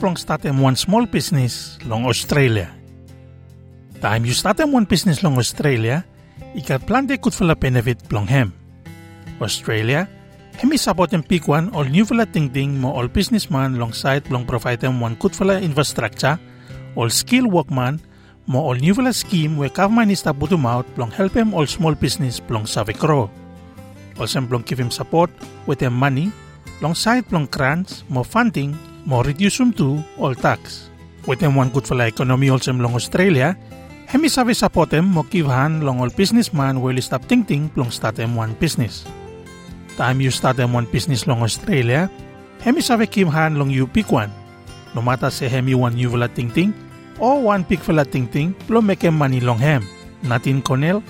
Plong start em one small business long Australia. Time you start one business long Australia, ikat plan de kut fala benefit plong hem. Australia, hemi support em pick one all new fala ting ting mo all businessman long side plong provide em one kut fala infrastructure, all skill workman, mo all new fala scheme where government is butum out plong help em all small business plong save grow. Also plong give him support with em money, long side plong grants, mo funding, mo reduce um to all tax. With em one good for la economy also long Australia, hemi sabi support em mo give hand long all businessman will stop ting ting plong start em one business. Time you start em one business long Australia, hemi sabi give hand long you pick one. No matter say hemi one you vela ting ting, or one pick vela ting ting, plong make em money long hem. Natin Connell,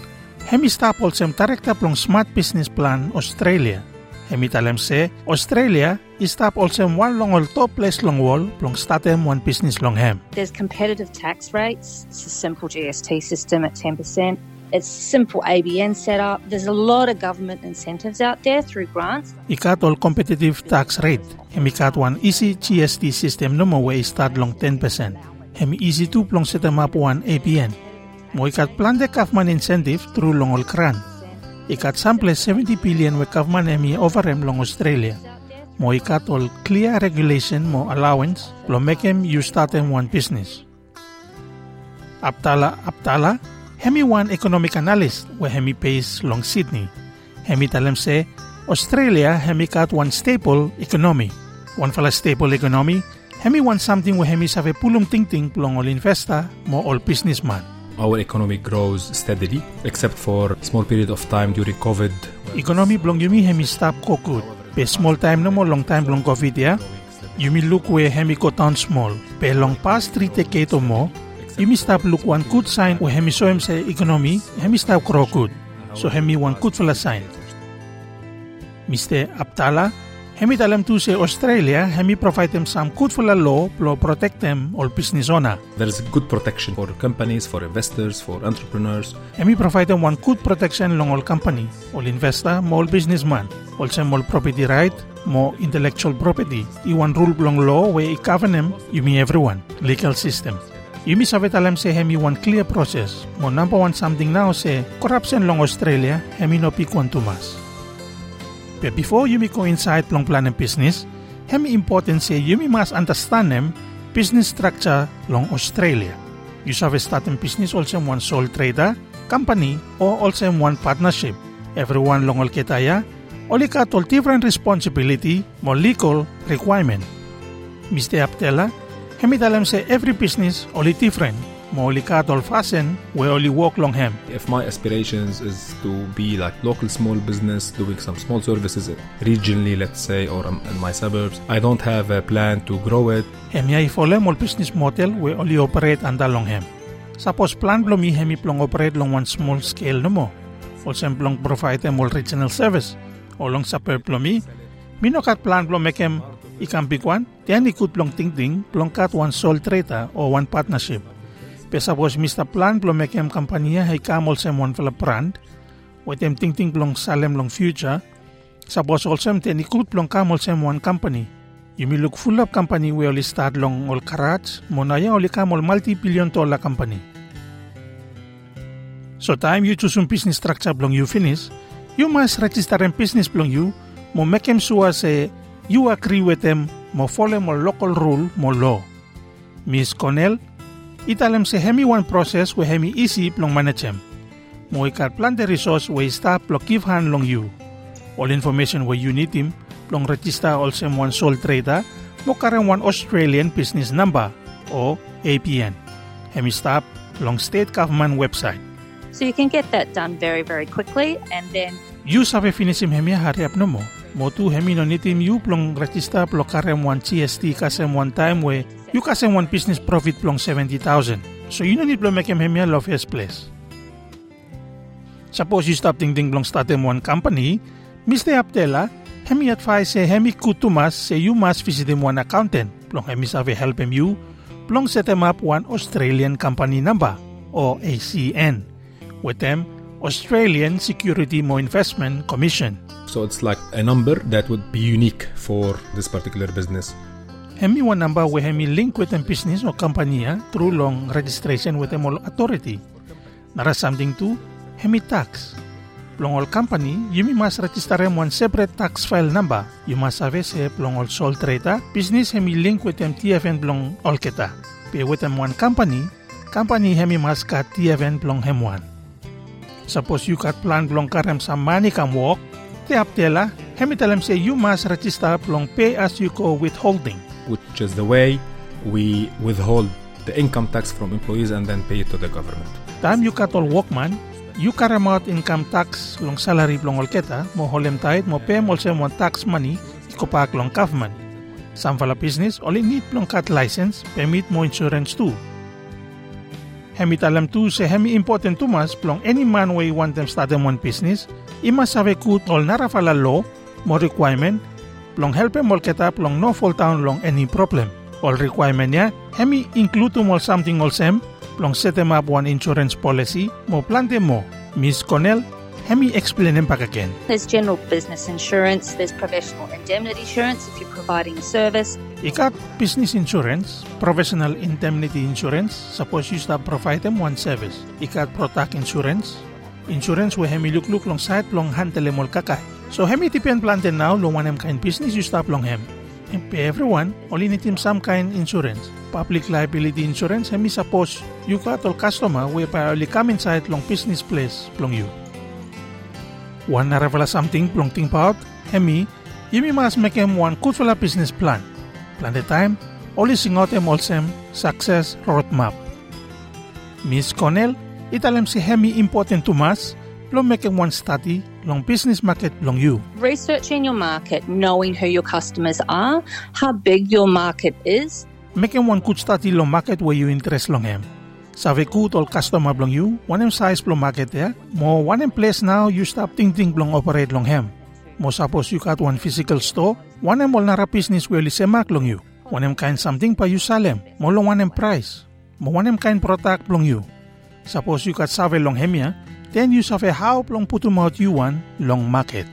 hemi stop also director plong Smart Business Plan Australia. Hemi talem se, Australia istap also one long all top place long wall plong statem one business long hem. There's competitive tax rates. It's a simple GST system at 10%. It's simple ABN setup. There's a lot of government incentives out there through grants. Ikat all competitive tax rate. Hemi kat one easy GST system no mo way start long 10%. Hemi easy to plong set up one ABN. Mo ikat plan de government incentive through long all grant. Ikat sample 70 billion we government hemi over em long Australia. Mo all clear regulation mo allowance lo make em you start em one business. Aptala Aptala hemi one economic analyst we hemi pays long Sydney. Hemi talem se Australia hemi kat one staple economy. One fala staple economy hemi one something we hemi save pulong ting ting plong all investor mo all businessman. Our economy grows steadily, except for a small period of time during COVID. Economy blong yumi hemi stop kokut. Pe small time no mo long time blong COVID ya. Yumi look we hemi ko town small. Pe long past three decade o mo, yumi stop look one good sign we hemi so em say economy, hemi stop grow good. So hemi one good fula sign. Mr. Aptala, hemi talem tu se Australia, hemi provide them some good fula law plo protect them all business owner. There is good protection for companies, for investors, for entrepreneurs. Hemi provide them one good protection long all company, all investor, all businessman, also more property right, more intellectual property. I one rule long law where i govern them, you mean everyone, legal system. Yumi savet alam se hemi one clear process. Mo number one something now say corruption long Australia hemi no pick one too much. But before Yumi go inside plong plan and business, hemi important say Yumi must understand them business structure long Australia. You have start in business also in one sole trader, company, or also in one partnership. Everyone long all ketaya, only got all different responsibility, more legal requirement. Mr. Aptela, hemi talam say every business only different, mo only got all we only work long hem. If my aspirations is to be like local small business, doing some small services regionally, let's say, or um, in my suburbs, I don't have a plan to grow it. Hemi ay follow all business model we only operate under long hem. Suppose plan blomi hemi plong operate long one small scale no mo. Also plong provide them all regional service. O long sa per plomi, minokat plan plong make em ikang big one, tiyan ikut plong ting ting plong kat one sole trader or one partnership. Pesa bos Mr. Plan plong make em kampanya hay kamol sem one fala brand, with em ting ting plong salem long future, sa boss also em tiyan ikut plong kamol sem one company. Yumi look full of company we only start long all karats, monaya only kamol multi-billion dollar company. So time you choose un business structure blong you finish, you must register in business blong you, mo make em sure say you agree with them, mo follow mo local rule mo law. Miss Connell, italem se hemi one process we hemi easy plong manage em. Mo ikat plan the resource we give hand long you. All information where you need him, plong register also one sole trader, mo karang one Australian business number o ABN. Hemi stop long state government website. So you can get that done very, very quickly and then You sabe finisim hemi hari apno mo. Mo tu hemi no nitim you plong register plo karem one GST kasem one time we you kasem one business profit plong 70,000. So you no need plong make him hemi love first place. Suppose you stop ting ting plong startem one company, Mr. Aptela, hemi advise say hemi kutumas say you must visit him one accountant. Plong hemi sabe help him you, plong set him up one Australian company number or ACN. With them, Australian Security Mo Investment Commission. So it's like a number that would be unique for this particular business. hemi one number where hemi link with a business or company ah, through long registration with a authority. Nara something to hemi tax. Plong all company, you must register one separate tax file number. You must have a all sole trader, business hemi link with them TFN plong all kita. Pay with them one company, company hemi must cut TFN plong hem one. Suppose you cut plan plong karem some money come walk, te aptela, hemi tell them say you must register plong pay as you go withholding. which is the way we withhold the income tax from employees and then pay it to the government. Time you cut all workman, you carry out income tax long salary plong all keta, mo holem tait mo pay mo sem one tax money, ikopak long government. Some fala business only need plong cut license, permit mo insurance too. Hemi talam tu se hemi important tu mas plong any man way want them start them one business, ima sabe kut all nara fala law, mo requirement, plong help em all keta plong no fall down long any problem. All requirement ya, hemi include tum all something all sem, plong set em up one insurance policy, mo plante mo. Miss Connell, hemi explain em back again. There's general business insurance, there's professional indemnity insurance if you're providing a service, Ikat business insurance, professional indemnity insurance, suppose you start provide them one service. Ikat product insurance, insurance where hemi look look long side long handle mol kakay. So hemi tipian planten now long one kind business you stop long hem. And pay everyone, only need him some kind insurance. Public liability insurance, hemi suppose you got all customer whereby only come inside long business place long you. One na something plong think about, hemi, you must make him one good for business plan. Plan the time, only sing out him also success roadmap. Miss Connell, italem si hemi important to mas, plong make him one study long business market long you. researching your market, knowing who your customers are, how big your market is, Make him one good study long market where you interest long him. Save good all customer long you, one him size long market there, mo one him place now you stop think think long operate long him. Mo suppose you got one physical store, one him all nara business li semak long you. One him kind something pa you him, mo long one him price. Mo one him kind product long you. Suppose you got save long him ya, then you save how long put him out you one long market.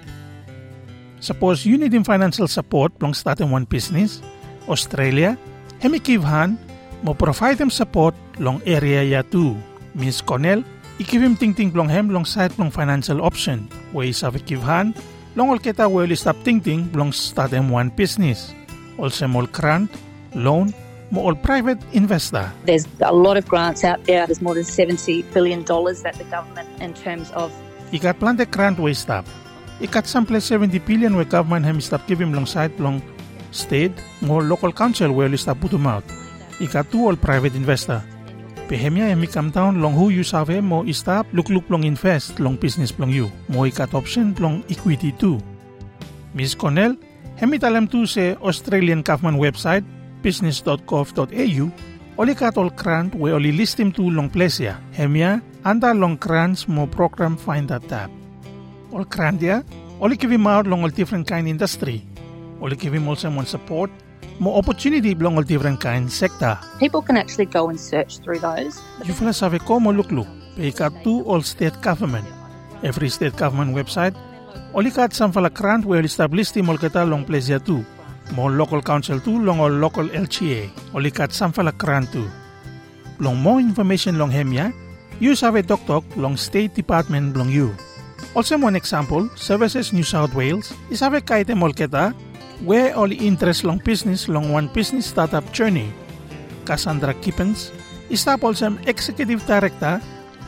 Suppose you need him financial support long starting one business, Australia, hemi kivhan, mo provide him support long area ya too. Miss Connell, ikiv him ting ting long hem long side long financial option. Way sa kivhan, long ol kita will stop ting ting long start him one business. Also mo grant, loan, mo all private investor. there's a lot of grants out there. There's more than $70 billion that the government, in terms of Ikat plan the grant way stop. Ikat sample 70 billion way government hem stop give him long side long state, mo local council where stop put him out. Ikat two all private investor. Pehemia hemi come down long who you save mo stop look look long invest long business long you. Mo ikat option long equity too. Miss Connell, hemi talam tu se Australian government website business.gov.au Oli kat all grant we oli list him to long place ya. Hemia, anda long grants mo program find that tab. All grant ya, oli give him out long all different kind industry. Oli him also more support, mo opportunity belong all different kind sector. people can actually go and search through those. You fala sabi ko mo look look. Pay kat to all state government. Every state government website, oli kat sam fala grant oli establish him all kita long place ya too. Mo local council too long all local LGA. Oli kat sam fala grant too. Long more information long hemya, you sabi tok tok long state department long you. Also one example, Services New South Wales, isabi kahit mol kita, where all interest long business long one business startup journey. Cassandra Kippens, is po sa Executive Director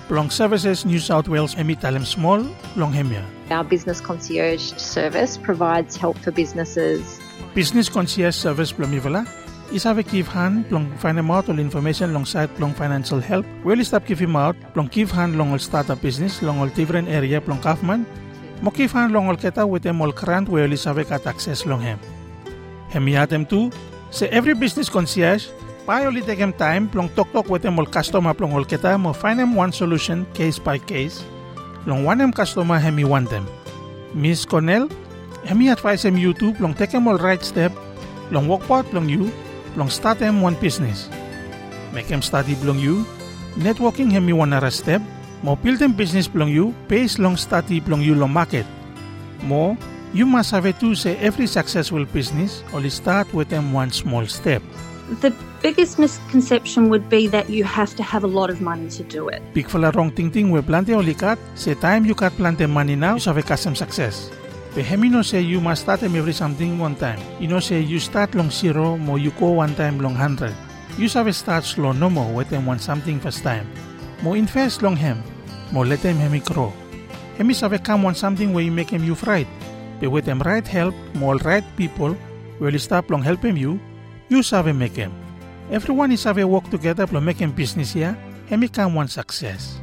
Long Services New South Wales Emitalem Small Long Hemia. Our business concierge service provides help for businesses Business Concierge Service Plumivela, isa ve give hand plong find out all information long site plong financial help. Well stop give him out plong give hand long all startup business long all different area plong kafman. Mo give hand long all keta with them all grant well isa ve kat access long hem. Hemiatem too, sa every business concierge, pa only take him time plong tok tok with them all customer plong all keta mo find them one solution case by case. Long one them customer hemi want them. Miss Cornell, hemi advise him YouTube long take him all right step, long walk out long you, long start him one business. Make him study long you, networking hemi one ara step, mo him business long you, base long study long you long market. Mo, You must have it too say every successful business only start with them one small step. The biggest misconception would be that you have to have a lot of money to do it. Big fala wrong ting ting we plante only cut, say time you cut plante money now, you have a custom success. The hemi say you must start them every something one time. You know say you start long zero, more you go one time long hundred. You have a start slow no more with them one something first time. More invest long hem, more let them hemi grow. Hemi save come one something where you make him you right. But with them right help, more right people, will stop long help him you, you have make him. Everyone is have work together to make him business here, and become one success.